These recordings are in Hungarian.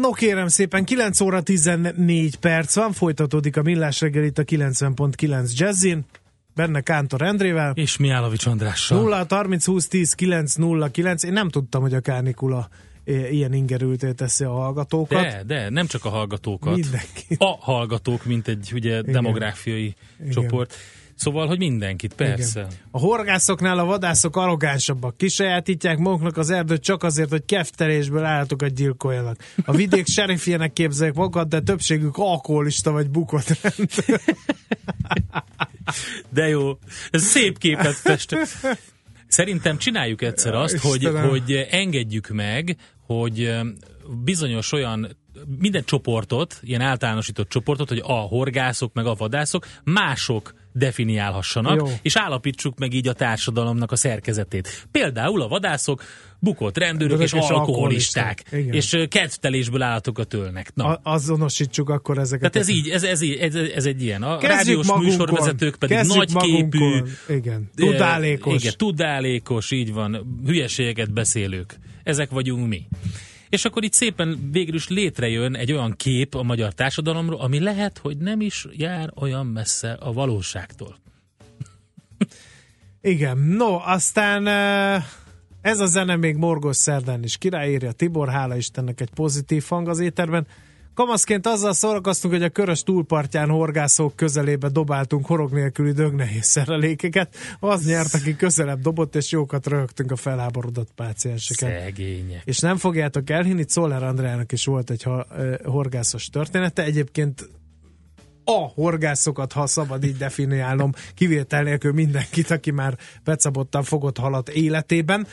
No kérem szépen, 9 óra 14 perc van, folytatódik a millás reggel itt a 90.9 Jazzin, benne Kántor Endrével. És Miálovics Andrással. 0 30 20 10 9 0 9. Én nem tudtam, hogy a kánikula ilyen ingerülté teszi a hallgatókat. De, de, nem csak a hallgatókat. Mindenki. A hallgatók, mint egy ugye Igen. demográfiai Igen. csoport. Szóval, hogy mindenkit, persze. Igen. A horgászoknál a vadászok arrogánsabbak. Kisajátítják maguknak az erdőt csak azért, hogy keftelésből állatokat gyilkoljanak. A vidék serifjének képzeljük magukat, de többségük alkoholista vagy bukott rend. De jó. Ez szép képet fest. Szerintem csináljuk egyszer azt, hogy, hogy engedjük meg, hogy bizonyos olyan minden csoportot, ilyen általánosított csoportot, hogy a horgászok meg a vadászok mások definiálhassanak, Jó. és állapítsuk meg így a társadalomnak a szerkezetét. Például a vadászok bukott rendőrök és, és alkoholisták, és kedvtelésből állatokat ölnek. Na. A, azonosítsuk akkor ezeket. Tehát ez így, ez, ez, ez, ez egy ilyen. A Kezdjük rádiós magunkon. műsorvezetők pedig Kezdjük nagyképű. Magunkon. Igen, tudálékos. Igen, tudálékos, így van, hülyeségeket beszélők. Ezek vagyunk mi. És akkor itt szépen végül is létrejön egy olyan kép a magyar társadalomról, ami lehet, hogy nem is jár olyan messze a valóságtól. Igen, no, aztán ez a zene még Morgos Szerdán is királyírja Tibor, hála Istennek egy pozitív hang az éterben. Kamaszként azzal szórakoztunk, hogy a körös túlpartján horgászók közelébe dobáltunk horog nélküli dögnehéz szerelékeket. Az nyert, aki közelebb dobott, és jókat rögtünk a felháborodott pácienseket. Szegények. És nem fogjátok elhinni, Czoller Andrának is volt egy ha, horgászos története. Egyébként a horgászokat, ha szabad így definiálnom, kivétel nélkül mindenkit, aki már pecabottan fogott halat életében,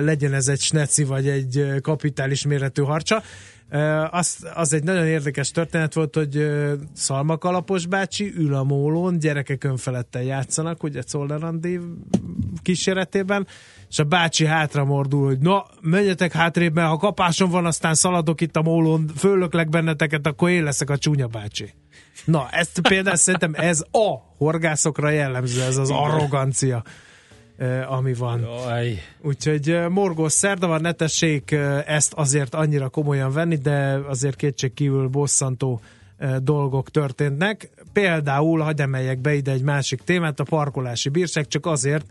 legyen ez egy sneci vagy egy kapitális méretű harcsa. Az, az egy nagyon érdekes történet volt, hogy Szalma Kalapos bácsi ül a mólón, gyerekek önfeledten játszanak, ugye Czollerandi kíséretében, és a bácsi hátra mordul, hogy na, menjetek hátrébb, mert ha kapásom van, aztán szaladok itt a mólón, fölöklek benneteket, akkor én leszek a csúnya bácsi. Na, ezt például szerintem ez a horgászokra jellemző, ez az arrogancia ami van. Jaj. Úgyhogy morgós szerda van, ne tessék ezt azért annyira komolyan venni, de azért kétség kívül bosszantó dolgok történnek. Például, hagyj emeljek be ide egy másik témát, a parkolási bírság, csak azért,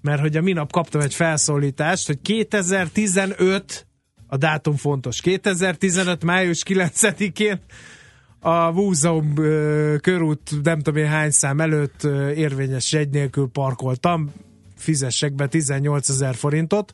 mert hogy a minap kaptam egy felszólítást, hogy 2015, a dátum fontos, 2015. május 9-én a Múzeum körút nem tudom én hány szám előtt érvényes jegy nélkül parkoltam, fizessek be 18 ezer forintot,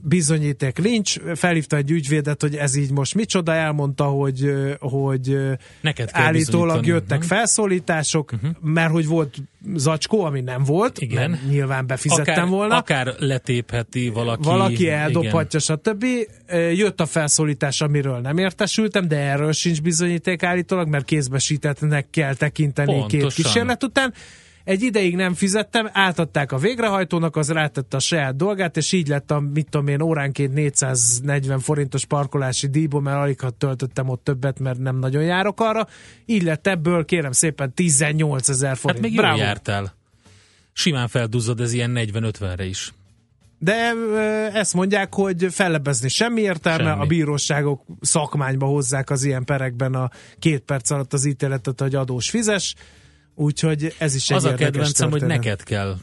bizonyíték nincs, felhívta egy ügyvédet, hogy ez így most micsoda, elmondta, hogy, hogy Neked állítólag jöttek uh-huh. felszólítások, uh-huh. mert hogy volt zacskó, ami nem volt, igen. Mert nyilván befizettem akár, volna. Akár letépheti valaki. Valaki eldobhatja, igen. stb. Jött a felszólítás, amiről nem értesültem, de erről sincs bizonyíték állítólag, mert kézbesítettnek kell tekinteni Pontosan. két kísérlet után egy ideig nem fizettem, átadták a végrehajtónak, az rátette a saját dolgát, és így lett a, mit tudom én, óránként 440 forintos parkolási díjból, mert alig töltöttem ott többet, mert nem nagyon járok arra. Így lett ebből, kérem szépen, 18 ezer forint. Hát még jól jártál. Simán felduzzad ez ilyen 40-50-re is. De ezt mondják, hogy fellebezni semmi értelme, semmi. a bíróságok szakmányba hozzák az ilyen perekben a két perc alatt az ítéletet, hogy adós fizes Úgyhogy ez is egy Az a kedvencem, történet. hogy neked kell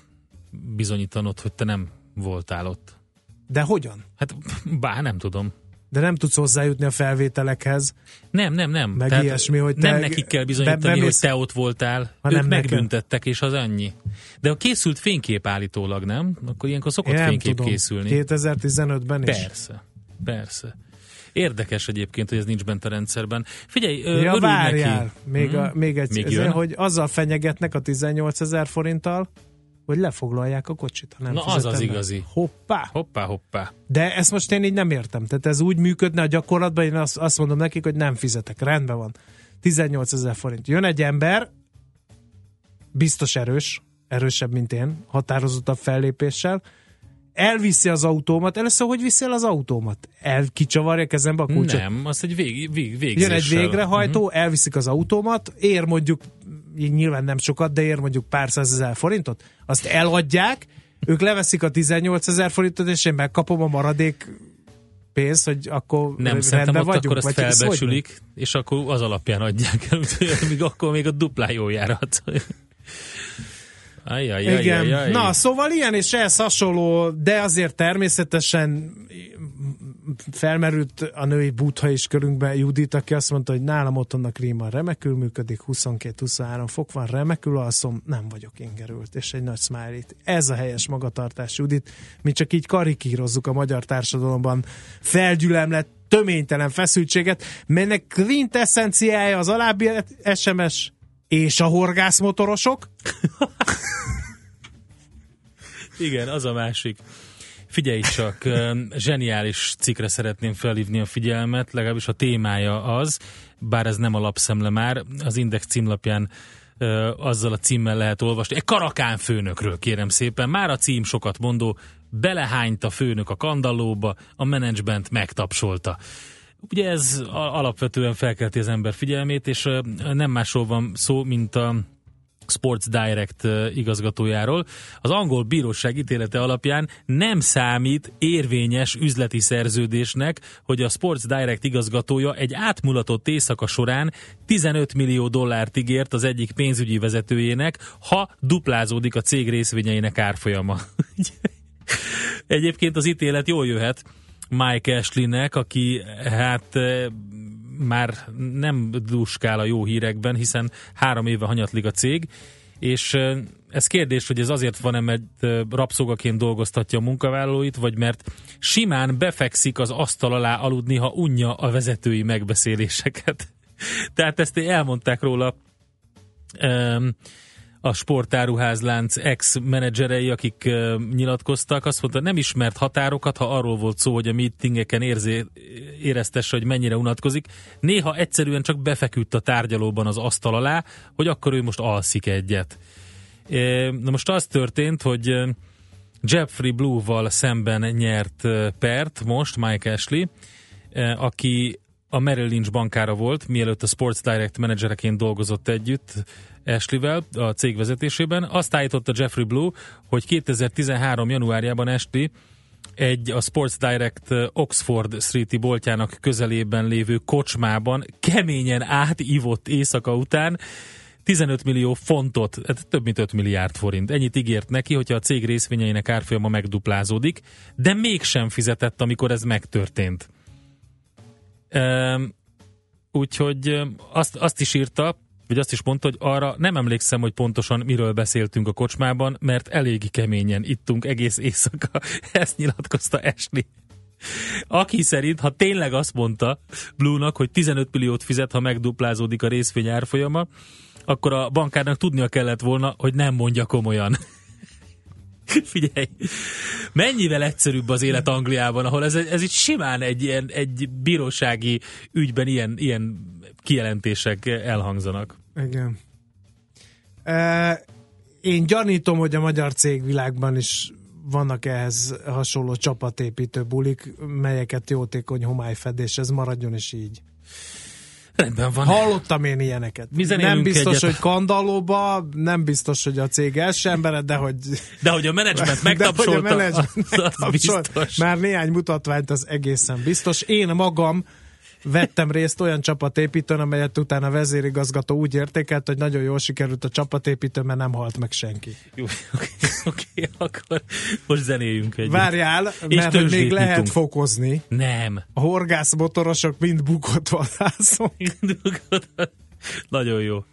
bizonyítanod, hogy te nem voltál ott. De hogyan? Hát, bár nem tudom. De nem tudsz hozzájutni a felvételekhez. Nem, nem, nem. Meg Tehát ilyesmi, hogy te Nem nekik kell bizonyítani, be, hogy te ott voltál. Ha ők megbüntettek, nekem. és az annyi. De a készült fénykép állítólag, nem? Akkor ilyenkor szokott Én fénykép tudom. készülni. 2015-ben is? Persze, persze. Érdekes egyébként, hogy ez nincs bent a rendszerben. Figyelj, ja, várjál, neki. Még, hmm? a, még egy, még ezért, hogy azzal fenyegetnek a 18 ezer forinttal, hogy lefoglalják a kocsit, ha nem Na az az be. igazi. Hoppá! Hoppá, hoppá. De ezt most én így nem értem. Tehát ez úgy működne a gyakorlatban, én azt, azt mondom nekik, hogy nem fizetek. Rendben van. 18 ezer forint. Jön egy ember, biztos erős, erősebb, mint én, határozottabb fellépéssel, elviszi az autómat, először hogy viszi el az autómat? El kicsavarja kezembe a kulcsot? Nem, az egy vég, vég, végzéssel. Jön egy végrehajtó, uh-huh. elviszik az autómat, ér mondjuk, nyilván nem sokat, de ér mondjuk pár százezer forintot, azt eladják, ők leveszik a 18 ezer forintot, és én megkapom a maradék pénzt, hogy akkor Nem, szerintem ott vagyunk, akkor azt felbecsülik, és akkor az alapján adják el, míg akkor még a duplájó járat. Ajaj, ajaj, Igen. Ajaj. Na, szóval ilyen és ehhez hasonló, de azért természetesen felmerült a női butha is körünkbe Judit, aki azt mondta, hogy nálam otthon a klíma remekül működik, 22-23 fok van, remekül alszom, nem vagyok ingerült, és egy nagy smiley Ez a helyes magatartás, Judit. Mi csak így karikírozzuk a magyar társadalomban felgyülemlett töménytelen feszültséget, melynek quintessenciája az alábbi SMS és a horgászmotorosok. Igen, az a másik. Figyelj csak, zseniális cikre szeretném felhívni a figyelmet, legalábbis a témája az, bár ez nem a lapszemle már, az Index címlapján azzal a címmel lehet olvasni. Egy karakán főnökről kérem szépen. Már a cím sokat mondó, belehányt a főnök a kandallóba, a menedzsment megtapsolta. Ugye ez alapvetően felkelti az ember figyelmét, és nem másról van szó, mint a Sports Direct igazgatójáról. Az angol bíróság ítélete alapján nem számít érvényes üzleti szerződésnek, hogy a Sports Direct igazgatója egy átmulatott éjszaka során 15 millió dollárt ígért az egyik pénzügyi vezetőjének, ha duplázódik a cég részvényeinek árfolyama. Egyébként az ítélet jól jöhet, Mike Ashley-nek, aki hát már nem duskál a jó hírekben, hiszen három éve hanyatlik a cég, és ez kérdés, hogy ez azért van-e, mert rabszolgaként dolgoztatja a munkavállalóit, vagy mert simán befekszik az asztal alá aludni, ha unja a vezetői megbeszéléseket. Tehát ezt elmondták róla a sportáruházlánc ex-menedzserei, akik uh, nyilatkoztak, azt mondta, nem ismert határokat, ha arról volt szó, hogy a meetingeken érzé, éreztesse, hogy mennyire unatkozik. Néha egyszerűen csak befeküdt a tárgyalóban az asztal alá, hogy akkor ő most alszik egyet. E, na most az történt, hogy Jeffrey Blue-val szemben nyert pert most Mike Ashley, aki a Merrill Lynch bankára volt, mielőtt a Sports Direct menedzsereként dolgozott együtt Ashley-vel a cég vezetésében. Azt állította Jeffrey Blue, hogy 2013. januárjában Ashley egy a Sports Direct Oxford Street-i boltjának közelében lévő kocsmában keményen átívott éjszaka után 15 millió fontot, tehát több mint 5 milliárd forint. Ennyit ígért neki, hogyha a cég részvényeinek árfolyama megduplázódik, de mégsem fizetett, amikor ez megtörtént. Úgyhogy azt, azt is írta, vagy azt is mondta, hogy arra nem emlékszem, hogy pontosan miről beszéltünk a kocsmában, mert elég keményen ittunk egész éjszaka. Ezt nyilatkozta Esni. Aki szerint, ha tényleg azt mondta Blue-nak, hogy 15 milliót fizet, ha megduplázódik a részvény árfolyama, akkor a bankárnak tudnia kellett volna, hogy nem mondja komolyan. Figyelj, mennyivel egyszerűbb az élet Angliában, ahol ez, ez itt simán egy, ilyen, egy bírósági ügyben ilyen, ilyen kijelentések elhangzanak. Igen. E, én gyanítom, hogy a magyar cégvilágban is vannak ehhez hasonló csapatépítő bulik, melyeket jótékony homályfedés, ez maradjon is így. Rendben van. Hallottam én ilyeneket. nem biztos, egyet. hogy kandallóba, nem biztos, hogy a cég első embere, de hogy... De hogy a menedzsment megtapsolta, a menedzsment az, az biztos. Már néhány mutatványt az egészen biztos. Én magam vettem részt olyan csapatépítőn, amelyet utána a vezérigazgató úgy értékelt, hogy nagyon jól sikerült a csapatépítő, mert nem halt meg senki. Jó, oké, oké, akkor most zenéljünk egy. Várjál, mert még lehet fokozni. Nem. A horgászmotorosok mind bukott vadászok. nagyon jó.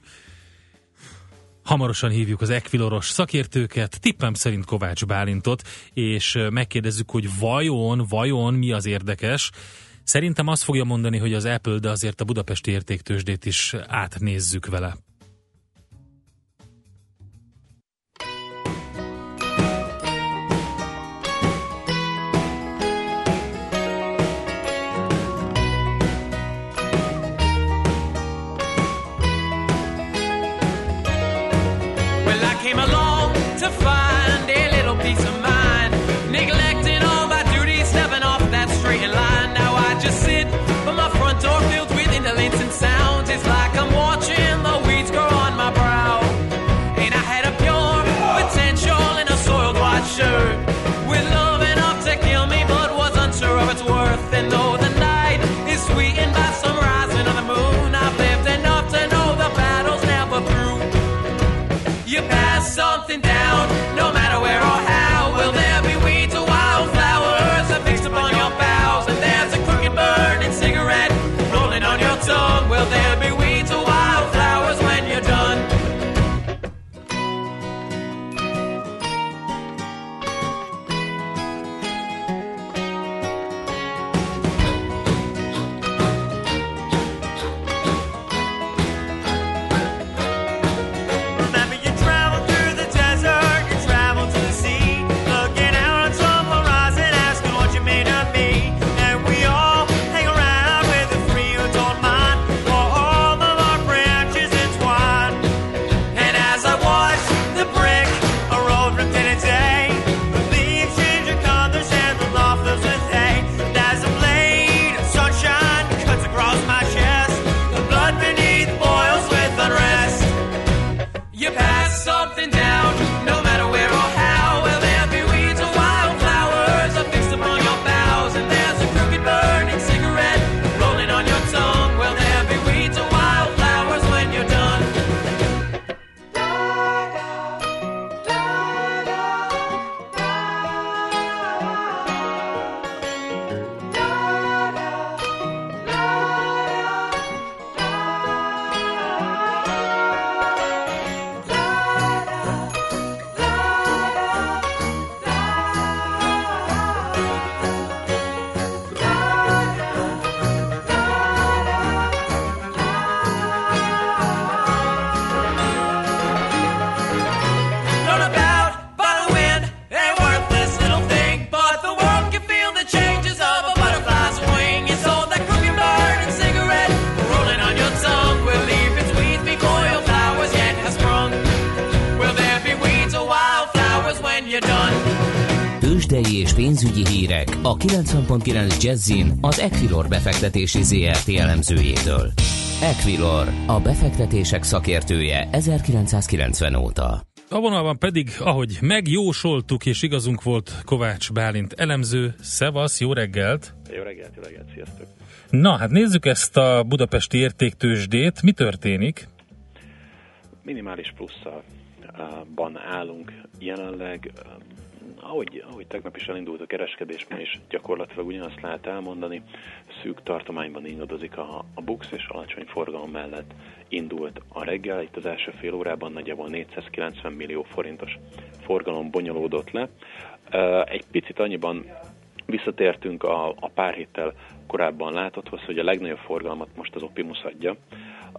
Hamarosan hívjuk az Equiloros szakértőket, tippem szerint Kovács Bálintot, és megkérdezzük, hogy vajon, vajon mi az érdekes, Szerintem azt fogja mondani, hogy az Apple, de azért a budapesti értéktősdét is átnézzük vele. 90.9 Jazzin az Equilor befektetési ZRT elemzőjétől. Equilor, a befektetések szakértője 1990 óta. A vonalban pedig, ahogy megjósoltuk és igazunk volt Kovács Bálint elemző, Szevasz, jó reggelt! Jó reggelt, jó reggelt, sziasztok! Na, hát nézzük ezt a budapesti értéktősdét. Mi történik? Minimális plusszalban állunk jelenleg. Ahogy, ahogy tegnap is elindult a kereskedés, ma is gyakorlatilag ugyanazt lehet elmondani. Szűk tartományban ingadozik a, a BUX, és alacsony forgalom mellett indult a reggel. Itt az első fél órában nagyjából 490 millió forintos forgalom bonyolódott le. Egy picit annyiban visszatértünk a, a pár héttel korábban látotthoz, hogy a legnagyobb forgalmat most az Optimus adja.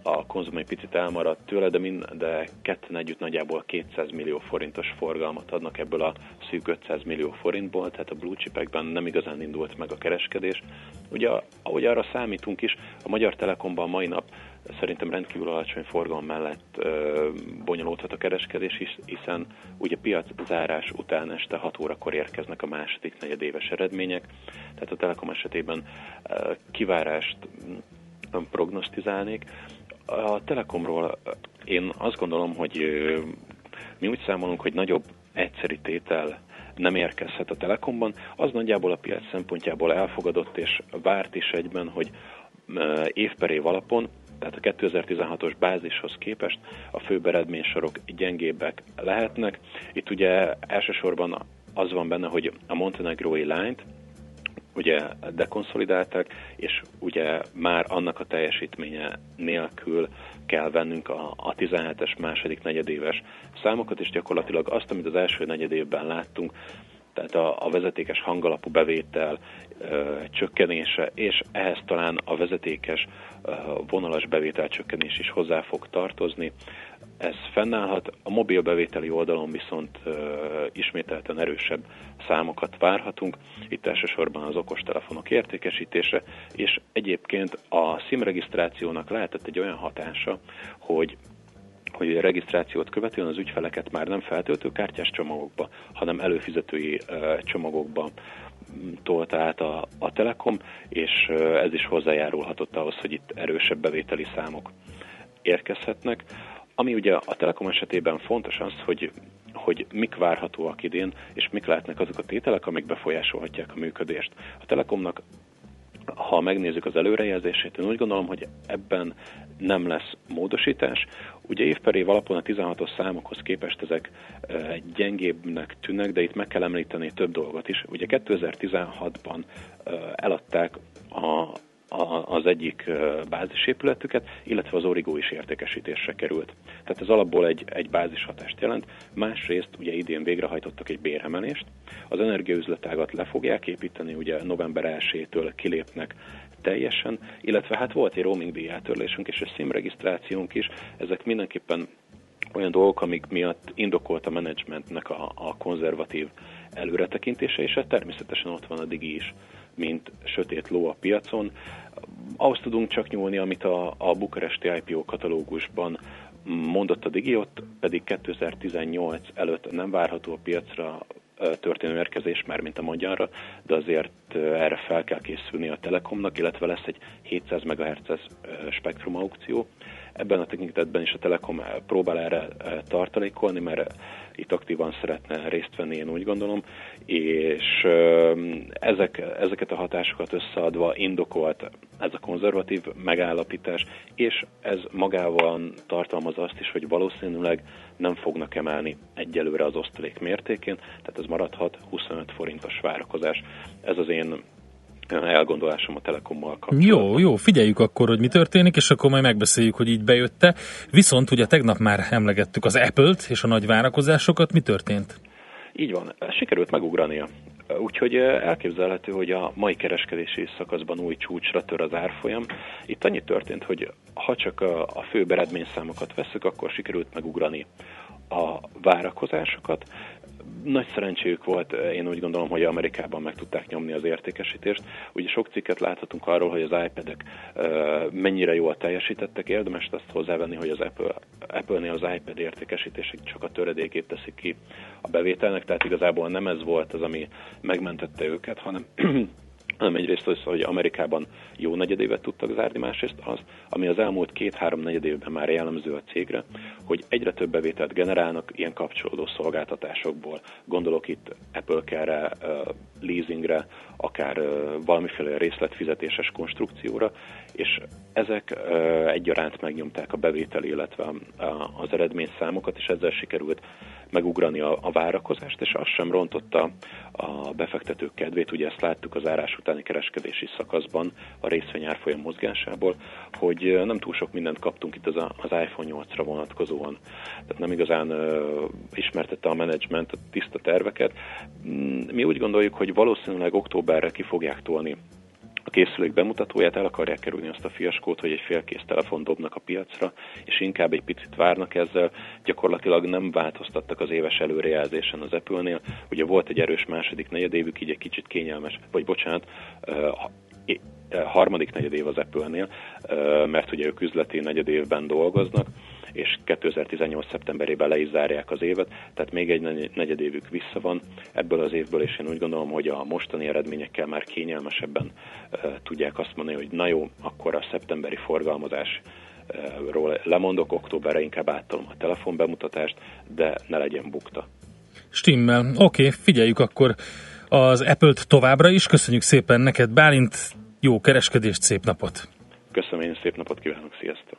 A konzum egy picit elmaradt tőle, de, mind, de ketten együtt nagyjából 200 millió forintos forgalmat adnak ebből a szűk 500 millió forintból, tehát a blue chipekben nem igazán indult meg a kereskedés. Ugye, ahogy arra számítunk is, a Magyar Telekomban mai nap szerintem rendkívül alacsony forgalom mellett ö, bonyolódhat a kereskedés, is, hiszen ugye piac zárás után este 6 órakor érkeznek a második negyedéves eredmények, tehát a Telekom esetében ö, kivárást nem prognosztizálnék. A Telekomról én azt gondolom, hogy mi úgy számolunk, hogy nagyobb egyszeri tétel nem érkezhet a Telekomban, az nagyjából a piac szempontjából elfogadott és várt is egyben, hogy év per év alapon tehát a 2016-os bázishoz képest a főbb eredménysorok gyengébbek lehetnek. Itt ugye elsősorban az van benne, hogy a montenegrói lányt ugye dekonszolidálták, és ugye már annak a teljesítménye nélkül kell vennünk a, a 17-es második negyedéves számokat, és gyakorlatilag azt, amit az első negyedévben láttunk, tehát a, a vezetékes hangalapú bevétel ö, csökkenése, és ehhez talán a vezetékes ö, vonalas bevétel csökkenés is hozzá fog tartozni. Ez fennállhat, a mobil bevételi oldalon viszont ismételten erősebb számokat várhatunk. Itt elsősorban az okostelefonok értékesítése, és egyébként a SIM regisztrációnak lehetett egy olyan hatása, hogy hogy a regisztrációt követően az ügyfeleket már nem feltöltőkártyás csomagokba, hanem előfizetői csomagokba tolta át a, a Telekom, és ez is hozzájárulhatott ahhoz, hogy itt erősebb bevételi számok érkezhetnek. Ami ugye a Telekom esetében fontos az, hogy, hogy mik várhatóak idén, és mik lehetnek azok a tételek, amik befolyásolhatják a működést. A Telekomnak ha megnézzük az előrejelzését, én úgy gondolom, hogy ebben nem lesz módosítás. Ugye év per év alapon a 16-os számokhoz képest ezek gyengébbnek tűnnek, de itt meg kell említeni több dolgot is. Ugye 2016-ban eladták a, az egyik bázisépületüket, illetve az Origo is értékesítésre került. Tehát ez alapból egy, egy bázishatást jelent. Másrészt ugye idén végrehajtottak egy béremelést, az energiaüzletágat le fogják építeni, ugye november 1-től kilépnek teljesen, illetve hát volt egy roaming díj átörlésünk és egy SIM regisztrációnk is, ezek mindenképpen olyan dolgok, amik miatt indokolt a menedzsmentnek a, a konzervatív előretekintése, és ez természetesen ott van a digi is, mint sötét ló a piacon. Ahhoz tudunk csak nyúlni, amit a, a bukaresti IPO katalógusban mondott a Digi, ott pedig 2018 előtt nem várható a piacra történő érkezés, már mint a magyarra, de azért erre fel kell készülni a Telekomnak, illetve lesz egy 700 MHz spektrum aukció. Ebben a tekintetben is a Telekom próbál erre tartalékolni, mert itt aktívan szeretne részt venni, én úgy gondolom, és ezek, ezeket a hatásokat összeadva indokolt ez a konzervatív megállapítás, és ez magával tartalmaz azt is, hogy valószínűleg nem fognak emelni egyelőre az osztalék mértékén, tehát ez maradhat 25 forintos várakozás. Ez az én elgondolásom a Telekommal kapcsolatban. Jó, jó, figyeljük akkor, hogy mi történik, és akkor majd megbeszéljük, hogy így bejötte. Viszont ugye tegnap már emlegettük az Apple-t és a nagy várakozásokat, mi történt? Így van, sikerült megugrania. Úgyhogy elképzelhető, hogy a mai kereskedési szakaszban új csúcsra tör az árfolyam. Itt annyi történt, hogy ha csak a, fő eredményszámokat veszük, akkor sikerült megugrani a várakozásokat. Nagy szerencséjük volt, én úgy gondolom, hogy Amerikában meg tudták nyomni az értékesítést. Ugye sok cikket láthatunk arról, hogy az iPad-ek mennyire jól teljesítettek, érdemes azt hozzávenni, hogy az Apple, Apple-nél az iPad értékesítések csak a töredékét teszik ki a bevételnek, tehát igazából nem ez volt az, ami megmentette őket, hanem hanem egyrészt az, hogy Amerikában jó negyedévet tudtak zárni, másrészt az, ami az elmúlt két-három negyedévben már jellemző a cégre, hogy egyre több bevételt generálnak ilyen kapcsolódó szolgáltatásokból. Gondolok itt Apple Care-re, leasingre, akár valamiféle részletfizetéses konstrukcióra, és ezek egyaránt megnyomták a bevétel, illetve az eredményszámokat, és ezzel sikerült megugrani a, a várakozást, és az sem rontotta a befektetők kedvét. Ugye ezt láttuk az árás utáni kereskedési szakaszban a részvény árfolyam mozgásából, hogy nem túl sok mindent kaptunk itt az, az iPhone 8-ra vonatkozóan. Tehát nem igazán uh, ismertette a menedzsment a tiszta terveket. Mm, mi úgy gondoljuk, hogy valószínűleg októberre ki fogják tolni a készülék bemutatóját, el akarják kerülni azt a fiaskót, hogy egy félkész telefon dobnak a piacra, és inkább egy picit várnak ezzel. Gyakorlatilag nem változtattak az éves előrejelzésen az Apple-nél. Ugye volt egy erős második negyedévük, így egy kicsit kényelmes, vagy bocsánat, harmadik negyedév az Apple-nél, mert ugye ők üzleti negyedévben dolgoznak, és 2018. szeptemberében le is zárják az évet, tehát még egy negyedévük vissza van ebből az évből, és én úgy gondolom, hogy a mostani eredményekkel már kényelmesebben tudják azt mondani, hogy na jó, akkor a szeptemberi forgalmazás ról lemondok, októberre inkább áttalom a telefonbemutatást, de ne legyen bukta. Stimmel. Oké, okay, figyeljük akkor az Apple-t továbbra is. Köszönjük szépen neked, Bálint. Jó kereskedést, szép napot! Köszönöm, én szép napot kívánok, sziasztok!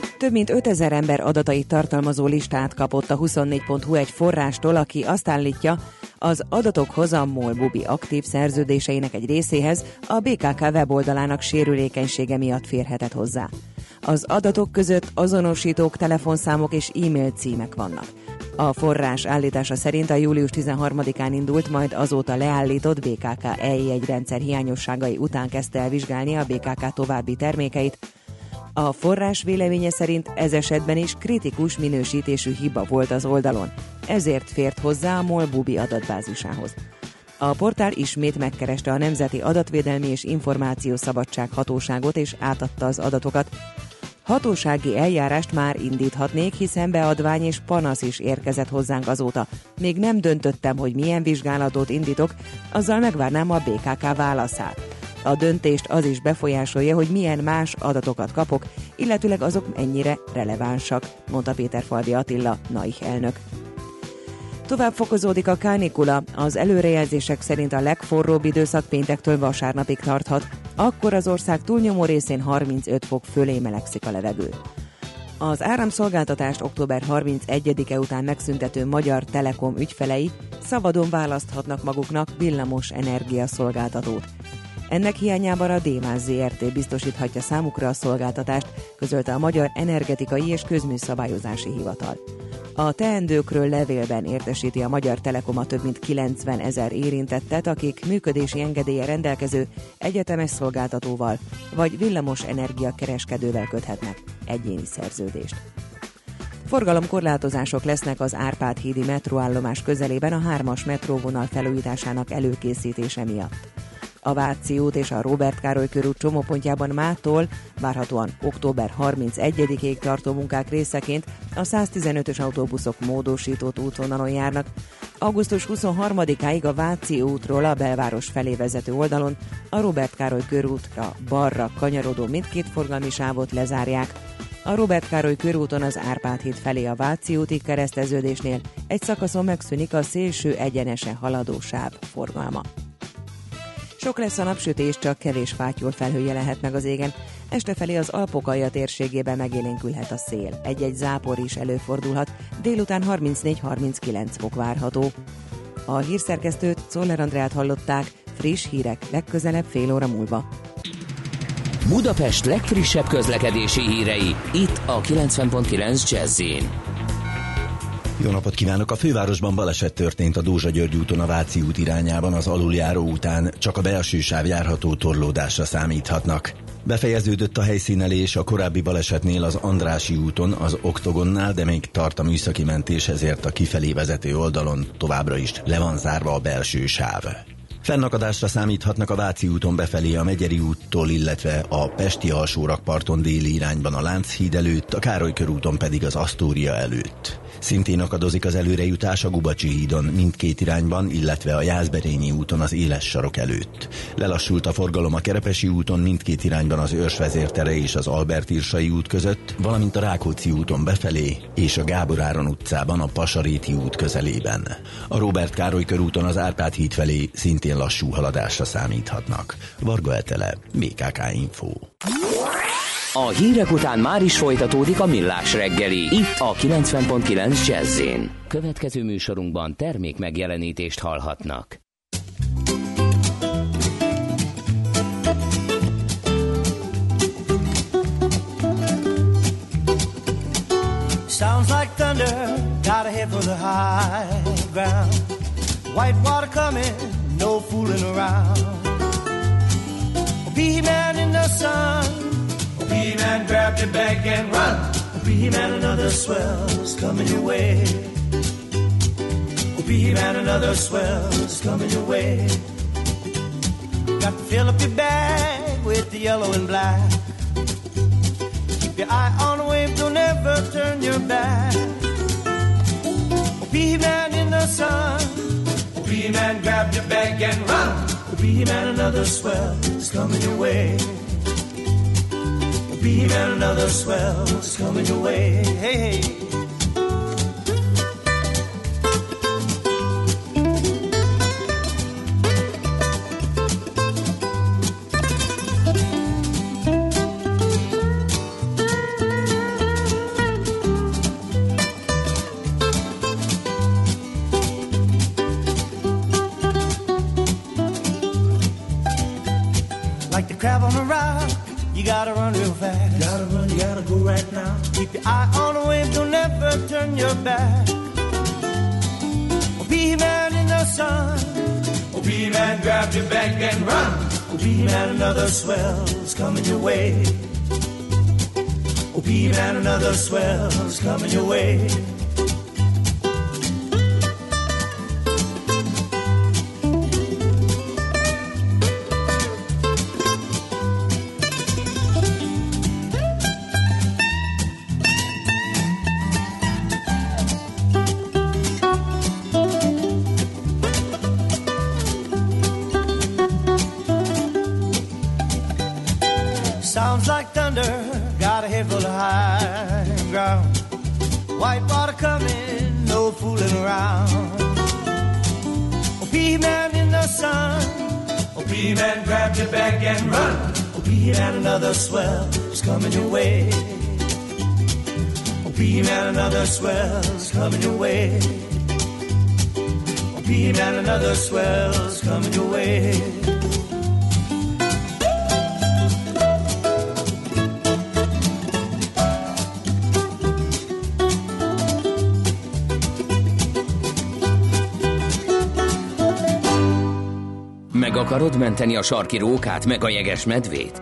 Több mint 5000 ember adatait tartalmazó listát kapott a 24.hu egy forrástól, aki azt állítja, az adatokhoz a MOL Bubi aktív szerződéseinek egy részéhez a BKK weboldalának sérülékenysége miatt férhetett hozzá. Az adatok között azonosítók, telefonszámok és e-mail címek vannak. A forrás állítása szerint a július 13-án indult, majd azóta leállított BKK EI1 rendszer hiányosságai után kezdte el vizsgálni a BKK további termékeit, a forrás véleménye szerint ez esetben is kritikus minősítésű hiba volt az oldalon, ezért fért hozzá a MOL Bubi adatbázisához. A portál ismét megkereste a Nemzeti Adatvédelmi és Információszabadság hatóságot és átadta az adatokat. Hatósági eljárást már indíthatnék, hiszen beadvány és panasz is érkezett hozzánk azóta. Még nem döntöttem, hogy milyen vizsgálatot indítok, azzal megvárnám a BKK válaszát. A döntést az is befolyásolja, hogy milyen más adatokat kapok, illetőleg azok mennyire relevánsak, mondta Péter Falvi Attila, NAIH elnök. Tovább fokozódik a kánikula, az előrejelzések szerint a legforróbb időszak péntektől vasárnapig tarthat, akkor az ország túlnyomó részén 35 fok fölé melegszik a levegő. Az áramszolgáltatást október 31-e után megszüntető Magyar Telekom ügyfelei szabadon választhatnak maguknak villamos energiaszolgáltatót. Ennek hiányában a Démás ZRT biztosíthatja számukra a szolgáltatást, közölte a Magyar Energetikai és Közműszabályozási Hivatal. A teendőkről levélben értesíti a Magyar Telekom a több mint 90 ezer érintettet, akik működési engedélye rendelkező egyetemes szolgáltatóval vagy villamos energia kereskedővel köthetnek egyéni szerződést. Forgalomkorlátozások lesznek az Árpád hídi metróállomás közelében a hármas metróvonal felújításának előkészítése miatt. A Váci út és a Robert Károly körút csomópontjában mától várhatóan október 31-ig tartó munkák részeként a 115-ös autóbuszok módosított útvonalon járnak. Augusztus 23-áig a Váci útról a belváros felé vezető oldalon a Robert Károly körútra balra kanyarodó mindkét forgalmi sávot lezárják. A Robert Károly körúton az Árpád híd felé a Váci úti kereszteződésnél egy szakaszon megszűnik a szélső egyenesen haladó sáv forgalma. Sok lesz a napsütés, csak kevés fátyol felhője lehet meg az égen. Este felé az Alpok alja térségében megélénkülhet a szél. Egy-egy zápor is előfordulhat, délután 34-39 fok várható. A hírszerkesztőt Szoller Andrát hallották, Friss hírek legközelebb fél óra múlva. Budapest legfrissebb közlekedési hírei, itt a 90.9 jazz jó napot kívánok! A fővárosban baleset történt a Dózsa György úton a Váci út irányában az aluljáró után, csak a belső sáv járható torlódásra számíthatnak. Befejeződött a helyszínelés a korábbi balesetnél az Andrási úton, az Oktogonnál, de még tart a műszaki mentés, ezért a kifelé vezető oldalon továbbra is le van zárva a belső sáv. Fennakadásra számíthatnak a Váci úton befelé a Megyeri úttól, illetve a Pesti alsórakparton déli irányban a Lánchíd előtt, a Károly körúton pedig az Asztória előtt. Szintén akadozik az előrejutás a Gubacsi hídon mindkét irányban, illetve a Jászberényi úton az éles sarok előtt. Lelassult a forgalom a Kerepesi úton mindkét irányban az Őrs vezértere és az Albert Irsai út között, valamint a Rákóczi úton befelé és a Gábor Áron utcában a Pasaréti út közelében. A Robert Károly körúton az Árpád híd felé szintén lassú haladásra számíthatnak. Varga Etele, BKK Info. A hírek után már is folytatódik a millás reggeli, itt a 90.9 jazz Következő műsorunkban termék megjelenítést hallhatnak. Sounds like thunder, got a head for the high ground. White water coming, no fooling around. Be man in the sun. B-Man, grab your bag and run. B-Man, another swell's coming your way. B-Man, another swell's coming your way. Got to fill up your bag with the yellow and black. Keep your eye on the wave, don't ever turn your back. B-Man in the sun. B-Man, grab your bag and run. B-Man, another swell is coming your way beam and another swell's coming your way. Hey, hey. right now. Keep your eye on the wave, don't ever turn your back. Oh, be man in the sun. Oh, be man, grab your bag and run. Oh, be man, another swell's coming your way. Oh, be man, another swell's coming your way. Akarod menteni a sarki rókát, meg a jeges medvét?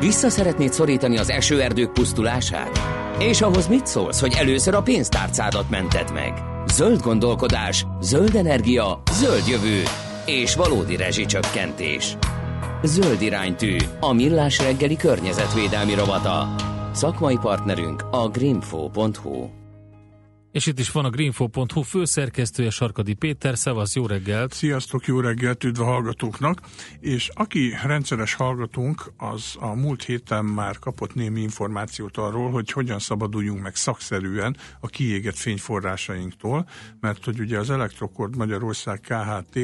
Vissza szeretnéd szorítani az esőerdők pusztulását? És ahhoz mit szólsz, hogy először a pénztárcádat mented meg? Zöld gondolkodás, zöld energia, zöld jövő és valódi rezsicsökkentés. Zöld iránytű, a millás reggeli környezetvédelmi rovata. Szakmai partnerünk a greenfo.hu. És itt is van a greenfo.hu főszerkesztője Sarkadi Péter, szevasz, jó reggelt! Sziasztok, jó reggelt, üdv a hallgatóknak! És aki rendszeres hallgatónk, az a múlt héten már kapott némi információt arról, hogy hogyan szabaduljunk meg szakszerűen a kiégett fényforrásainktól, mert hogy ugye az Elektrokord Magyarország KHT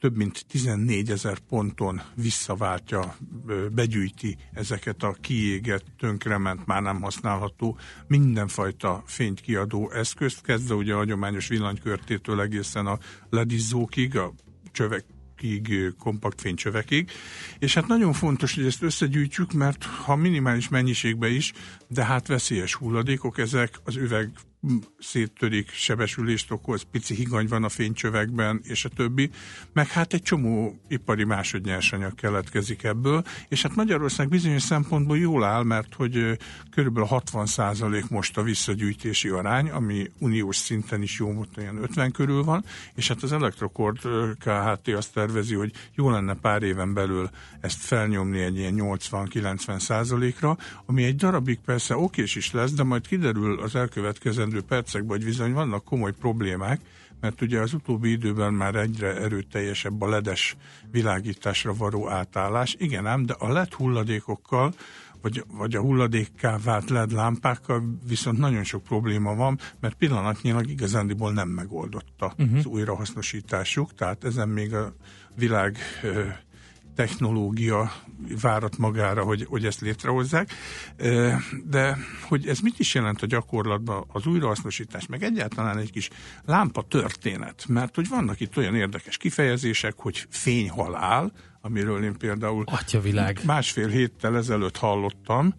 több mint 14 ezer ponton visszaváltja, begyűjti ezeket a kiégett, tönkrement, már nem használható mindenfajta fényt kiadó eszközt, kezdve ugye a hagyományos villanykörtétől egészen a ledizzókig, a csövek laptopokig, kompakt fénycsövekig, és hát nagyon fontos, hogy ezt összegyűjtsük, mert ha minimális mennyiségben is, de hát veszélyes hulladékok, ezek az üveg széttörik, sebesülést okoz, pici higany van a fénycsövekben, és a többi, meg hát egy csomó ipari másodnyersanyag keletkezik ebből, és hát Magyarország bizonyos szempontból jól áll, mert hogy körülbelül 60% most a visszagyűjtési arány, ami uniós szinten is jó módon olyan 50 körül van, és hát az Electrocord KHT azt tervezi, hogy jó lenne pár éven belül ezt felnyomni egy ilyen 80-90 százalékra, ami egy darabig persze okés is lesz, de majd kiderül az elkövetkezendő következő percekben, hogy bizony vannak komoly problémák, mert ugye az utóbbi időben már egyre erőteljesebb a ledes világításra való átállás. Igen ám, de a LED hulladékokkal, vagy, vagy a hulladékká vált LED lámpákkal viszont nagyon sok probléma van, mert pillanatnyilag igazándiból nem megoldotta uh-huh. az újrahasznosításuk, tehát ezen még a világ technológia várat magára, hogy, hogy ezt létrehozzák. De hogy ez mit is jelent a gyakorlatban az újrahasznosítás, meg egyáltalán egy kis lámpa történet, mert hogy vannak itt olyan érdekes kifejezések, hogy fényhalál, amiről én például Atyavilág. másfél héttel ezelőtt hallottam,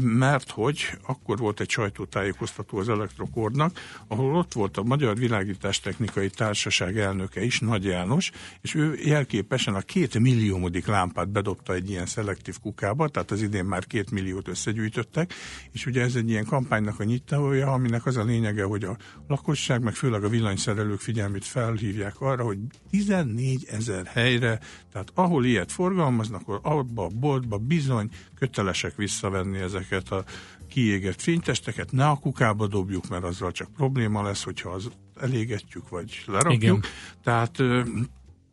mert hogy akkor volt egy sajtótájékoztató az Elektrokordnak, ahol ott volt a Magyar Világítástechnikai Társaság elnöke is, Nagy János, és ő jelképesen a két milliómodik lámpát bedobta egy ilyen szelektív kukába, tehát az idén már két milliót összegyűjtöttek, és ugye ez egy ilyen kampánynak a nyitója, aminek az a lényege, hogy a lakosság, meg főleg a villanyszerelők figyelmét felhívják arra, hogy 14 ezer helyre, tehát ahol ilyet forgalmaznak, akkor abba a boltba bizony kötelesek visszavenni ezeket a kiégett fénytesteket, ne a kukába dobjuk, mert azzal csak probléma lesz, hogyha az elégetjük, vagy lerakjuk. Igen. Tehát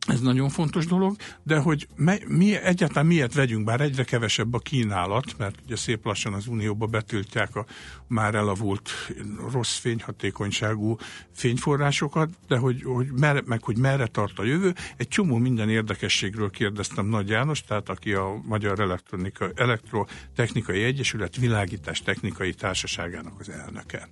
ez nagyon fontos dolog, de hogy mi, egyáltalán miért vegyünk, bár egyre kevesebb a kínálat, mert ugye szép lassan az Unióba betiltják a már elavult rossz fényhatékonyságú fényforrásokat, de hogy, hogy merre, meg hogy merre tart a jövő. Egy csomó minden érdekességről kérdeztem Nagy János, tehát aki a Magyar Elektronika, Elektrotechnikai Egyesület világítás technikai társaságának az elnöke.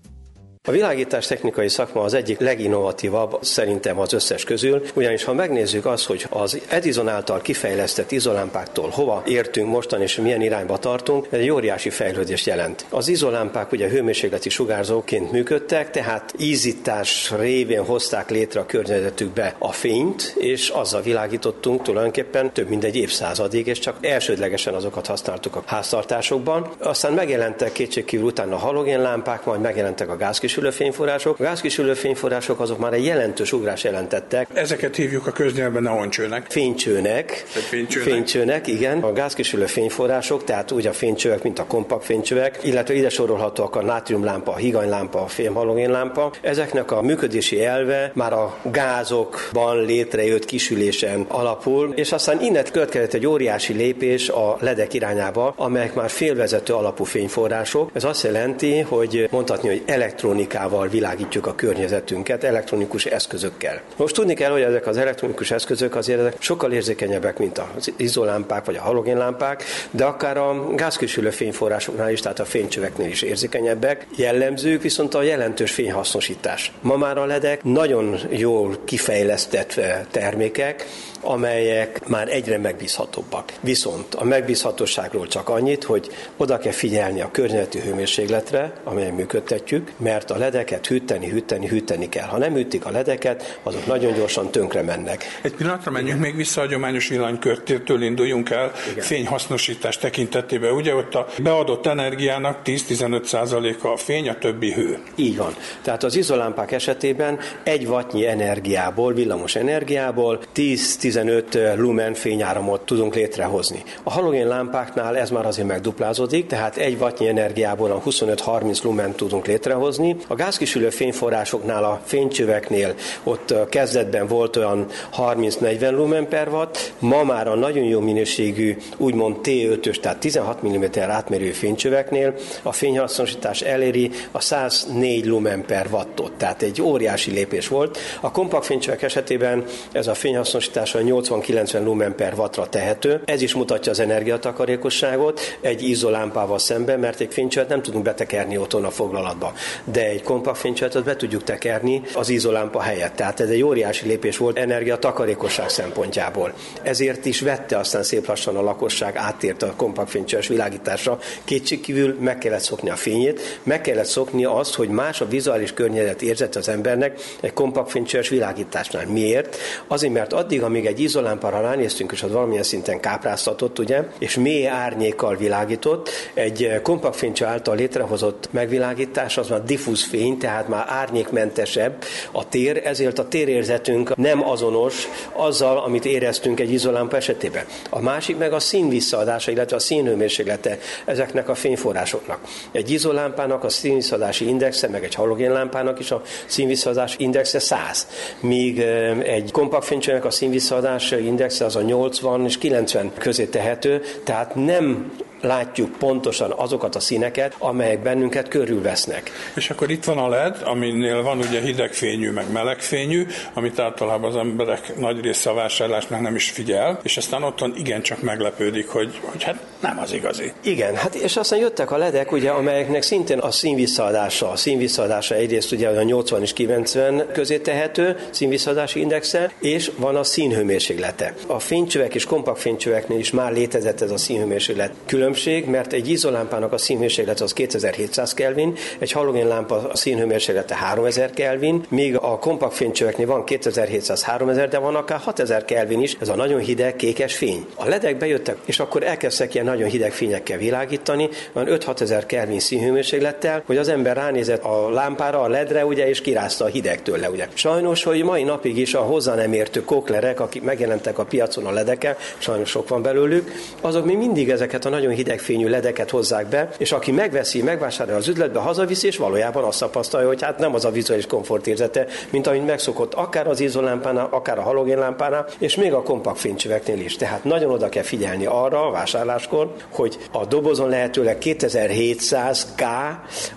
A világítás technikai szakma az egyik leginnovatívabb szerintem az összes közül, ugyanis ha megnézzük azt, hogy az Edison által kifejlesztett izolámpáktól hova értünk mostan és milyen irányba tartunk, ez egy óriási fejlődést jelent. Az izolámpák ugye hőmérsékleti sugárzóként működtek, tehát ízítás révén hozták létre a környezetükbe a fényt, és azzal világítottunk tulajdonképpen több mint egy évszázadig, és csak elsődlegesen azokat használtuk a háztartásokban. Aztán megjelentek kétségkívül utána a halogénlámpák, majd megjelentek a gázkis gázkisülő fényforrások. A gázkisülő fényforrások azok már egy jelentős ugrás jelentettek. Ezeket hívjuk a köznyelben neoncsőnek. Fénycsőnek. Fénycsőnek. Fénycsőnek, igen. A gázkisülő fényforrások, tehát úgy a fénycsövek, mint a kompakt fénycsövek, illetve ide sorolhatóak a nátriumlámpa, a higanylámpa, a fémhalogénlámpa. Ezeknek a működési elve már a gázokban létrejött kisülésen alapul, és aztán innen következett egy óriási lépés a ledek irányába, amelyek már félvezető alapú fényforrások. Ez azt jelenti, hogy mondhatni, hogy elektronik elektronikával világítjuk a környezetünket, elektronikus eszközökkel. Most tudni kell, hogy ezek az elektronikus eszközök azért ezek sokkal érzékenyebbek, mint az izolámpák vagy a halogénlámpák, de akár a gázkísérő fényforrásoknál is, tehát a fénycsöveknél is érzékenyebbek. Jellemzők viszont a jelentős fényhasznosítás. Ma már a ledek nagyon jól kifejlesztett termékek, amelyek már egyre megbízhatóbbak. Viszont a megbízhatóságról csak annyit, hogy oda kell figyelni a környezeti hőmérsékletre, amelyen működtetjük, mert a ledeket hűteni, hűteni, hűteni kell. Ha nem hűtik a ledeket, azok nagyon gyorsan tönkre mennek. Egy pillanatra menjünk még vissza a hagyományos villanykörtől induljunk el Igen. fényhasznosítás tekintetében. Ugye ott a beadott energiának 10-15%-a a fény, a többi hő. Így van. Tehát az izolámpák esetében egy wattnyi energiából, villamos energiából 10-15 lumen fényáramot tudunk létrehozni. A halogén lámpáknál ez már azért megduplázódik, tehát egy wattnyi energiából a 25-30 lumen tudunk létrehozni. A gázkisülő fényforrásoknál, a fénycsöveknél ott kezdetben volt olyan 30-40 lumen per watt, ma már a nagyon jó minőségű úgymond T5-ös, tehát 16 mm átmérő fénycsöveknél a fényhasznosítás eléri a 104 lumen per wattot, tehát egy óriási lépés volt. A kompakt fénycsövek esetében ez a fényhasznosítás a 80-90 lumen per wattra tehető. Ez is mutatja az energiatakarékosságot egy izolámpával szemben, mert egy fénycsövet nem tudunk betekerni otthon a foglalatba. De egy kompaktfénycsövet be tudjuk tekerni az izolámpa helyett. Tehát ez egy óriási lépés volt energia takarékosság szempontjából. Ezért is vette aztán szép lassan a lakosság, áttért a kompaktfénycsöves világításra. Kétségkívül meg kellett szokni a fényét, meg kellett szokni azt, hogy más a vizuális környezet érzet az embernek egy kompaktfénycsöves világításnál. Miért? Azért, mert addig, amíg egy izolámpára ránéztünk, és az valamilyen szinten kápráztatott, ugye, és mély árnyékkal világított, egy kompaktfénycső által létrehozott megvilágítás az már diffúz fény, tehát már árnyékmentesebb a tér, ezért a térérzetünk nem azonos azzal, amit éreztünk egy izolámpa esetében. A másik meg a szín visszaadása, illetve a színhőmérséklete ezeknek a fényforrásoknak. Egy izolámpának a színvisszadási indexe, meg egy halogénlámpának is a színvisszaadási indexe 100, míg egy kompaktfénycsőnek a színvisszaadási indexe az a 80 és 90 közé tehető, tehát nem látjuk pontosan azokat a színeket, amelyek bennünket körülvesznek. És akkor itt van a LED, aminél van ugye hidegfényű, meg melegfényű, amit általában az emberek nagy része a vásárlásnál nem is figyel, és aztán otthon igencsak meglepődik, hogy, hogy hát nem az igazi. Igen, hát és aztán jöttek a ledek, ugye, amelyeknek szintén a színvisszaadása, a színvisszaadása egyrészt ugye a 80 és 90 közé tehető színvisszaadási indexe, és van a színhőmérséklete. A fénycsövek és kompakt fénycsöveknél is már létezett ez a színhőmérséklet külön különbség, mert egy izolámpának a színhőmérséklete az 2700 Kelvin, egy halogénlámpa a színhőmérséklete 3000 Kelvin, míg a kompakt fénycsöveknél van 2700-3000, de van akár 6000 Kelvin is, ez a nagyon hideg kékes fény. A ledek bejöttek, és akkor elkezdtek ilyen nagyon hideg fényekkel világítani, van 5-6 ezer Kelvin színhőmérséklettel, hogy az ember ránézett a lámpára, a ledre, ugye, és kirázta a hideg tőle, ugye. Sajnos, hogy mai napig is a hozzá nem értő koklerek, akik megjelentek a piacon a ledekkel, sajnos sok van belőlük, azok még mindig ezeket a nagyon hidegfényű ledeket hozzák be, és aki megveszi, megvásárolja az üzletbe, hazaviszi, és valójában azt tapasztalja, hogy hát nem az a vizuális komfortérzete, mint amit megszokott akár az izolámpánál, akár a halogénlámpánál, és még a kompakt fénycsöveknél is. Tehát nagyon oda kell figyelni arra a vásárláskor, hogy a dobozon lehetőleg 2700K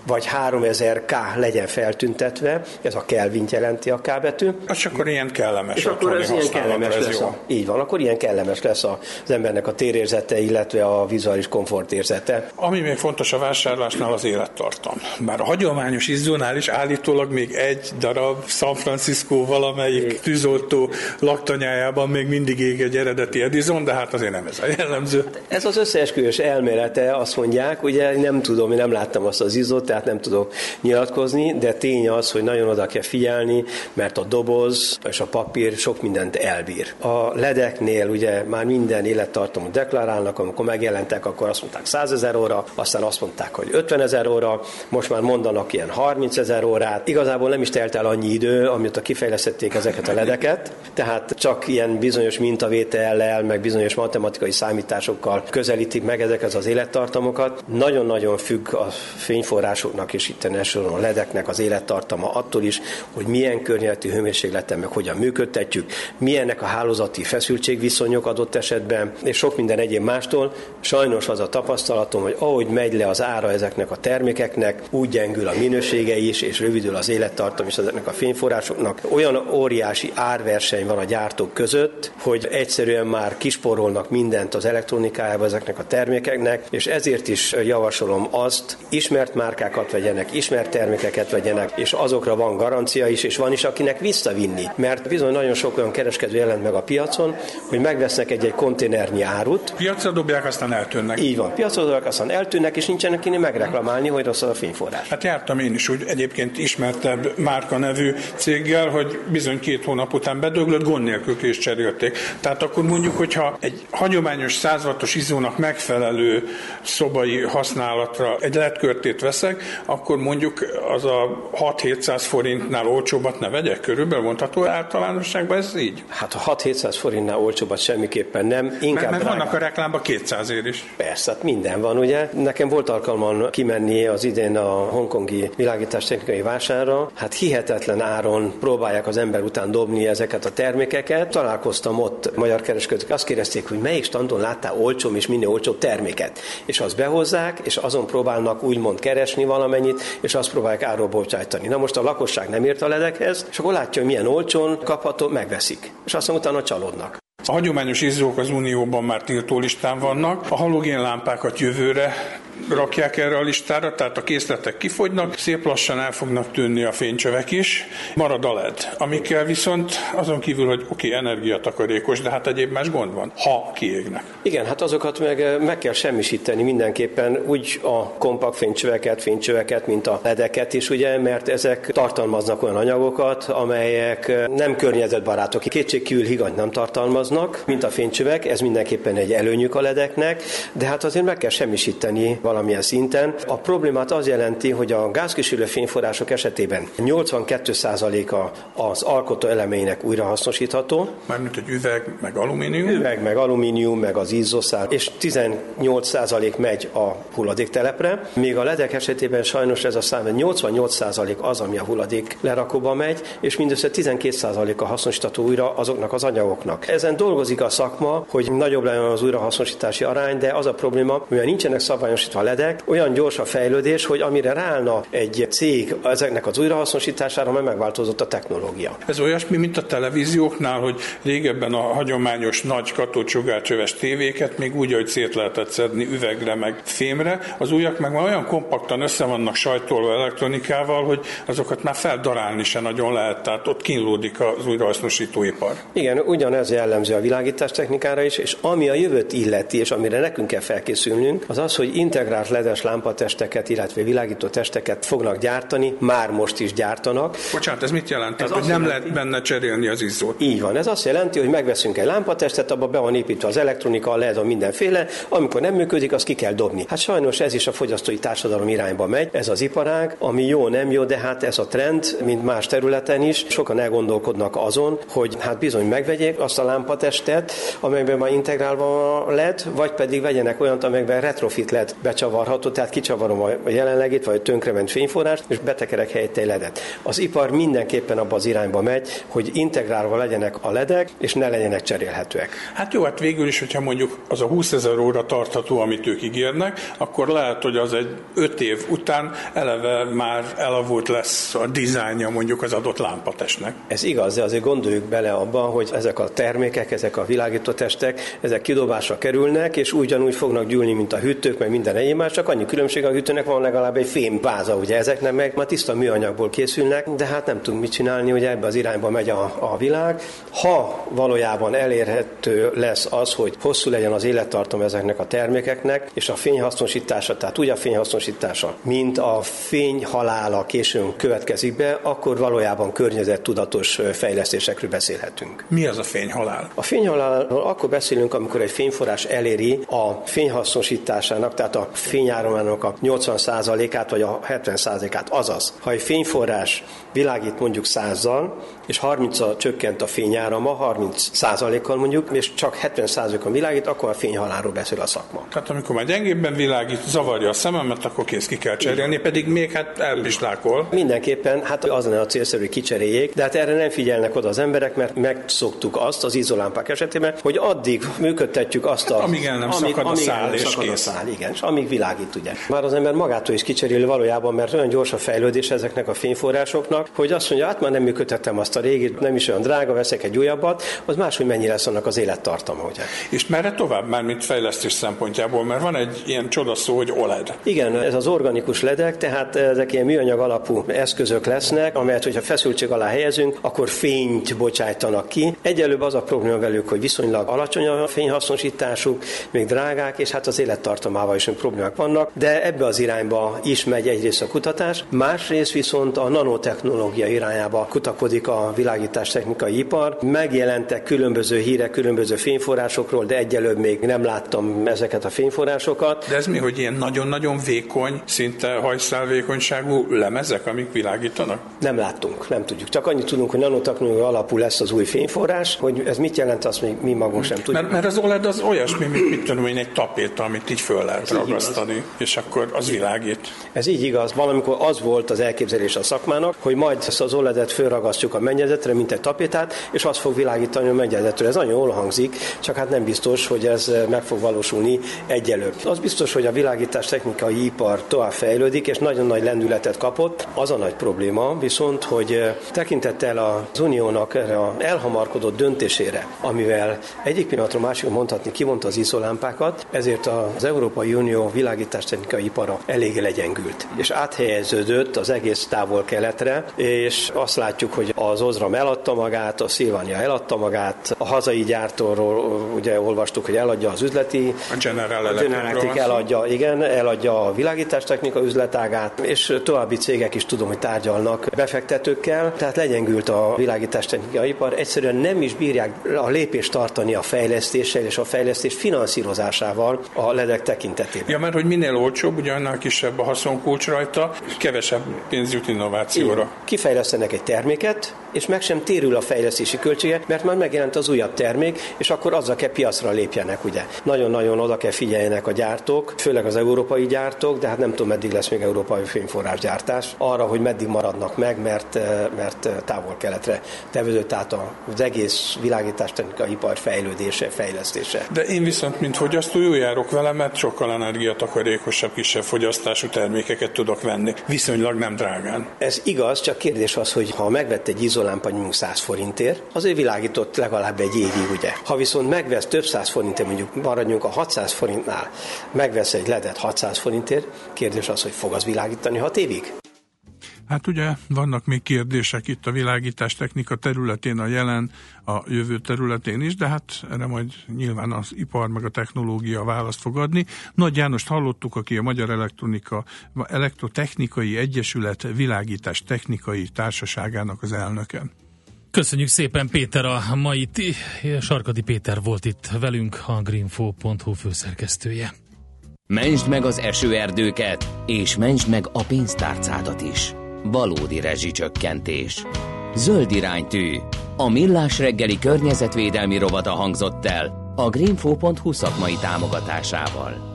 vagy 3000K legyen feltüntetve, ez a Kelvin jelenti a K betű. És akkor ilyen kellemes. És akkor ez ilyen kellemes lesz. A, így van, akkor ilyen kellemes lesz az embernek a térérzete, illetve a vizuális komfortérzete. Ami még fontos a vásárlásnál az élettartam. Bár a hagyományos izzónál is állítólag még egy darab San Francisco valamelyik tűzoltó laktanyájában még mindig ég egy eredeti Edison, de hát azért nem ez a jellemző. Ez az összeesküvés elmélete, azt mondják, ugye nem tudom, én nem láttam azt az izzót, tehát nem tudok nyilatkozni, de tény az, hogy nagyon oda kell figyelni, mert a doboz és a papír sok mindent elbír. A ledeknél ugye már minden élettartamot deklarálnak, amikor megjelentek, akkor azt mondták 100 ezer óra, aztán azt mondták, hogy 50 ezer óra, most már mondanak ilyen 30 ezer órát. Igazából nem is telt el annyi idő, amióta kifejlesztették ezeket a ledeket, tehát csak ilyen bizonyos mintavétellel, meg bizonyos matematikai számításokkal közelítik meg ezeket az élettartamokat. Nagyon-nagyon függ a fényforrásoknak és itt a ledeknek az élettartama attól is, hogy milyen környezeti hőmérsékleten meg hogyan működtetjük, milyennek a hálózati feszültségviszonyok adott esetben, és sok minden egyéb mástól. Sajnos az a tapasztalatom, hogy ahogy megy le az ára ezeknek a termékeknek, úgy gyengül a minősége is, és rövidül az élettartam is ezeknek a fényforrásoknak. Olyan óriási árverseny van a gyártók között, hogy egyszerűen már kisporolnak mindent az elektronikájába ezeknek a termékeknek, és ezért is javasolom azt, ismert márkákat vegyenek, ismert termékeket vegyenek, és azokra van garancia is, és van is, akinek visszavinni. Mert bizony nagyon sok olyan kereskedő jelent meg a piacon, hogy megvesznek egy-egy konténernyi árut. Piacra dobják, aztán eltűnnek. Így van. Piacra dobják, aztán eltűnnek, és nincsenek kinek megreklamálni, hogy rossz a fényforrás. Hát jártam én is úgy egyébként ismertebb márka nevű céggel, hogy bizony két hónap után bedöglött, gond nélkül is cserélték. Tehát akkor mondjuk, hogyha egy hagyományos 100 wattos izónak megfelelő szobai használatra egy letkörtét veszek, akkor mondjuk az a 6-700 forintnál olcsóbbat ne vegyek? Körülbelül mondható általánosságban ez így? Hát a 6-700 forintnál olcsóbbat semmiképpen nem. Inkább mert, mert vannak a reklámban 200 ér is. Persze, hát minden van, ugye? Nekem volt alkalmam kimenni az idén a hongkongi világítás technikai vásárra. Hát hihetetlen áron próbálják az ember után dobni ezeket a termékeket. Találkoztam ott magyar kereskedők, azt kérdezték, hogy melyik standon láttál olcsóm és minél olcsóbb terméket. És azt behozzák, és azon próbálnak úgymond keresni valamennyit, és azt próbálják áról bocsájtani. Na most a lakosság nem ért a ledekhez, és akkor látja, hogy milyen olcsón kapható, megveszik. És aztán utána csalódnak. A hagyományos izzók az Unióban már tiltó listán vannak, a halogénlámpákat jövőre rakják erre a listára, tehát a készletek kifogynak, szép lassan el fognak tűnni a fénycsövek is, marad a LED, amikkel viszont azon kívül, hogy oké, okay, energiatakarékos, de hát egyéb más gond van, ha kiégnek. Igen, hát azokat meg, meg kell semmisíteni mindenképpen, úgy a kompakt fénycsöveket, fénycsöveket, mint a ledeket is, ugye, mert ezek tartalmaznak olyan anyagokat, amelyek nem környezetbarátok. Kétségkívül higanyt nem tartalmaznak, mint a fénycsövek, ez mindenképpen egy előnyük a ledeknek, de hát azért meg kell semmisíteni valamilyen szinten. A problémát az jelenti, hogy a gázkísérő fényforrások esetében 82%-a az alkotó elemeinek újrahasznosítható. Mármint egy üveg, meg alumínium? Üveg, meg alumínium, meg az izzószál, és 18% megy a hulladéktelepre, míg a ledek esetében sajnos ez a szám 88% az, ami a hulladék lerakóba megy, és mindössze 12% a hasznosítható újra azoknak az anyagoknak. Ezen dolgozik a szakma, hogy nagyobb legyen az újrahasznosítási arány, de az a probléma, mivel nincsenek szabványosítva a ledek, olyan gyors a fejlődés, hogy amire ráállna egy cég ezeknek az újrahasznosítására, meg megváltozott a technológia. Ez olyasmi, mint a televízióknál, hogy régebben a hagyományos nagy katócsugárcsöves tévéket még úgy, hogy szét lehetett szedni üvegre, meg fémre, az újak meg már olyan kompaktan össze vannak sajtolva elektronikával, hogy azokat már feldarálni se nagyon lehet, tehát ott kínlódik az újrahasznosítóipar. Igen, ugyanez jellemző a világítás technikára is, és ami a jövőt illeti, és amire nekünk kell felkészülnünk, az az, hogy integrált ledes lámpatesteket, illetve világító testeket fognak gyártani, már most is gyártanak. Bocsánat, ez mit jelent? Ez Tehát, hogy nem jelenti, lehet benne cserélni az izzót. Így van, ez azt jelenti, hogy megveszünk egy lámpatestet, abba be van építve az elektronika, LED, a mindenféle, amikor nem működik, azt ki kell dobni. Hát sajnos ez is a fogyasztói társadalom irányba megy, ez az iparág, ami jó, nem jó, de hát ez a trend, mint más területen is, sokan elgondolkodnak azon, hogy hát bizony megvegyék azt a lámpatestet, amelyben már integrálva LED, vagy pedig vegyenek olyat, amelyben retrofit LED becsavarható, tehát kicsavarom a jelenlegét, vagy tönkrement fényforrást, és betekerek helyett egy ledet. Az ipar mindenképpen abba az irányba megy, hogy integrálva legyenek a ledek, és ne legyenek cserélhetőek. Hát jó, hát végül is, hogyha mondjuk az a 20 ezer óra tartható, amit ők ígérnek, akkor lehet, hogy az egy 5 év után eleve már elavult lesz a dizájnja mondjuk az adott lámpatestnek. Ez igaz, de azért gondoljuk bele abba, hogy ezek a termékek, ezek a világító testek, ezek kidobásra kerülnek, és ugyanúgy fognak gyűlni, mint a hűtők, meg minden egyéb más, csak annyi különbség a hűtőnek van legalább egy fém váza, ugye ezeknek meg már tiszta műanyagból készülnek, de hát nem tudunk mit csinálni, hogy ebbe az irányba megy a, a világ. Ha valójában elérhető lesz az, hogy hosszú legyen az élettartam ezeknek a termékeknek, és a fényhasznosítása, tehát úgy a fényhasznosítása, mint a fényhalála későn következik be, akkor valójában környezettudatos fejlesztésekről beszélhetünk. Mi az a fényhalál? A fényhalálról akkor beszélünk, amikor egy fényforrás eléri a fényhasznosításának, tehát a fényáramának a 80%-át vagy a 70%-át. Azaz, ha egy fényforrás világít mondjuk 100-zal, és 30-al csökkent a fényárama, 30%-kal mondjuk, és csak 70%-on világít, akkor a fényhalálról beszél a szakma. Tehát amikor már gyengébben világít, zavarja a szememet, akkor kész ki kell cserélni, pedig még hát elpislákol. Mindenképpen, hát az lenne a célszerű, hogy kicseréljék, de hát erre nem figyelnek oda az emberek, mert megszoktuk azt az izolámpák esetében, hogy addig működtetjük azt a... Amíg el nem amíg, szakad amíg a szál, és kész. A szál, igen, és amíg világít, ugye. Már az ember magától is kicseréli valójában, mert olyan gyors a fejlődés ezeknek a fényforrásoknak, hogy azt mondja, hát már nem működtettem azt a régit, nem is olyan drága, veszek egy újabbat, az máshogy mennyi lesz annak az élettartama, ugye. És merre tovább már, mint fejlesztés szempontjából, mert van egy ilyen csodaszó, hogy OLED. Igen, ez az organikus ledek, tehát ezek ilyen műanyag alapú eszközök lesznek, amelyet, hogyha feszültség alá helyezünk, akkor fényt bocsájtanak ki. Egyelőbb az a probléma velük, hogy viszonylag alacsony a fényhasznosításuk, még drágák, és hát az élettartamával is problémák vannak, de ebbe az irányba is megy egyrészt a kutatás, másrészt viszont a nanotechnológia irányába kutakodik a világítás technikai ipar. Megjelentek különböző hírek, különböző fényforrásokról, de egyelőbb még nem láttam ezeket a fényforrásokat. De ez mi, hogy ilyen nagyon-nagyon vékony, szinte hajszálvékonyságú lemezek, amik világítanak? Nem láttunk, nem tudjuk. Csak annyit tudunk, hogy nanotechnológia alapú lesz az új fényforrás, hogy ez mit jelent, azt még mi magunk sem tudjuk. Mert, mert az OLED az olyasmi, mint mit tudom én, egy tapéta, amit így föl lehet ez ragasztani, és akkor az világít. Ez így igaz. Valamikor az volt az elképzelés a szakmának, hogy majd ezt az OLED-et fölragasztjuk a mennyezetre, mint egy tapétát, és az fog világítani a mennyezetről. Ez nagyon jól hangzik, csak hát nem biztos, hogy ez meg fog valósulni egyelőbb. Az biztos, hogy a világítás technikai ipar tovább fejlődik, és nagyon nagy lendületet kapott. Az a nagy probléma viszont, hogy tekintettel az uniónak erre a elhamarkodott döntésére, amivel egyik pillanatra másik mondhatni kivonta az izolámpákat, ezért az Európai Unió Unió világítástechnikai ipara elég legyengült, és áthelyeződött az egész távol keletre, és azt látjuk, hogy az Ozram eladta magát, a Szilvania eladta magát, a hazai gyártóról ugye olvastuk, hogy eladja az üzleti, a General, a General eladja, igen, eladja a világítástechnika üzletágát, és további cégek is tudom, hogy tárgyalnak befektetőkkel, tehát legyengült a világítástechnikai ipar, egyszerűen nem is bírják a lépést tartani a fejlesztéssel és a fejlesztés finanszírozásával a ledek tekintetében. Ja, mert hogy minél olcsóbb, ugye annál kisebb a haszonkulcs rajta, kevesebb pénz jut innovációra. Igen. Kifejlesztenek egy terméket, és meg sem térül a fejlesztési költsége, mert már megjelent az újabb termék, és akkor azzal kell piacra lépjenek, ugye. Nagyon-nagyon oda kell figyeljenek a gyártók, főleg az európai gyártók, de hát nem tudom, meddig lesz még európai gyártás, arra, hogy meddig maradnak meg, mert, mert távol-keletre tevődött át az egész világítástechnikai ipar fejlődése, fejlesztése. De én viszont, mint fogyasztó, jó járok vele, mert sokkal energiatakarékosabb, kisebb fogyasztású termékeket tudok venni. Viszonylag nem drágán. Ez igaz, csak kérdés az, hogy ha megvett egy izolámpa mondjuk 100 forintért, azért világított legalább egy évig, ugye. Ha viszont megvesz több száz forintért, mondjuk maradjunk a 600 forintnál, megvesz egy ledet 600 forintért, kérdés az, hogy fog az világítani 6 évig? Hát ugye vannak még kérdések itt a világítás technika területén, a jelen, a jövő területén is, de hát erre majd nyilván az ipar meg a technológia választ fog adni. Nagy Jánost hallottuk, aki a Magyar Elektronika, Elektrotechnikai Egyesület világítás technikai társaságának az elnöke. Köszönjük szépen Péter a mai ti. Sarkadi Péter volt itt velünk, a greenfo.hu főszerkesztője. Mentsd meg az esőerdőket, és mentsd meg a pénztárcádat is valódi rezsicsökkentés. Zöld iránytű. A millás reggeli környezetvédelmi rovata hangzott el a greenfo.hu szakmai támogatásával.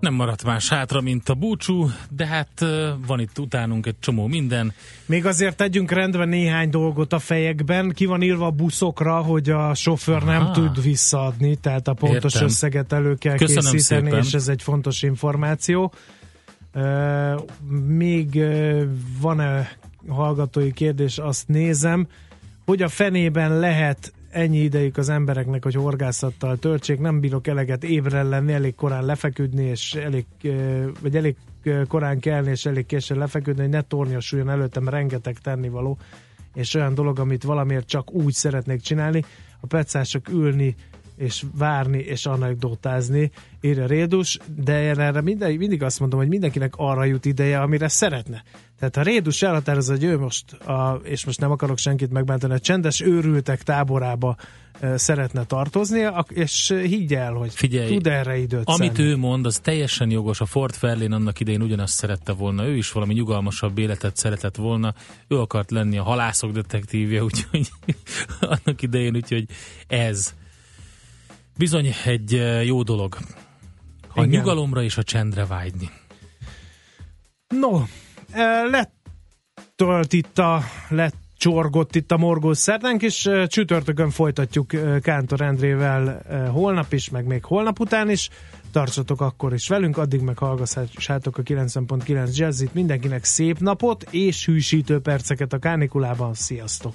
Nem maradt más hátra, mint a búcsú, de hát van itt utánunk egy csomó minden. Még azért tegyünk rendbe néhány dolgot a fejekben. Ki van írva a buszokra, hogy a sofőr Aha. nem tud visszaadni, tehát a pontos Értem. összeget elő kell Köszönöm készíteni, szépen. és ez egy fontos információ. Még van-e hallgatói kérdés, azt nézem, hogy a fenében lehet ennyi ideig az embereknek, hogy horgászattal töltsék, nem bírok eleget évre lenni, elég korán lefeküdni, és elég, vagy elég korán kelni, és elég későn lefeküdni, hogy ne tornyosuljon előttem rengeteg tennivaló, és olyan dolog, amit valamiért csak úgy szeretnék csinálni, a pecások ülni és várni, és anekdotázni, írja Rédus, de én erre minden, mindig azt mondom, hogy mindenkinek arra jut ideje, amire szeretne. Tehát a Rédus elhatározza, hogy ő most, a, és most nem akarok senkit megbántani, a csendes őrültek táborába szeretne tartozni, és higgy el, hogy Figyelj, tud erre időt Amit szenni. ő mond, az teljesen jogos. A Ford Fairlane annak idején ugyanazt szerette volna. Ő is valami nyugalmasabb életet szeretett volna. Ő akart lenni a halászok detektívje, úgyhogy annak idején, úgyhogy ez Bizony egy jó dolog. A Igen. nyugalomra és a csendre vágyni. No, lettölt itt a lett csorgott itt a morgós szerdánk, és csütörtökön folytatjuk Kántor Endrével holnap is, meg még holnap után is. Tartsatok akkor is velünk, addig meg hallgassátok a 90.9 Jazzit. Mindenkinek szép napot és hűsítő perceket a kánikulában. Sziasztok!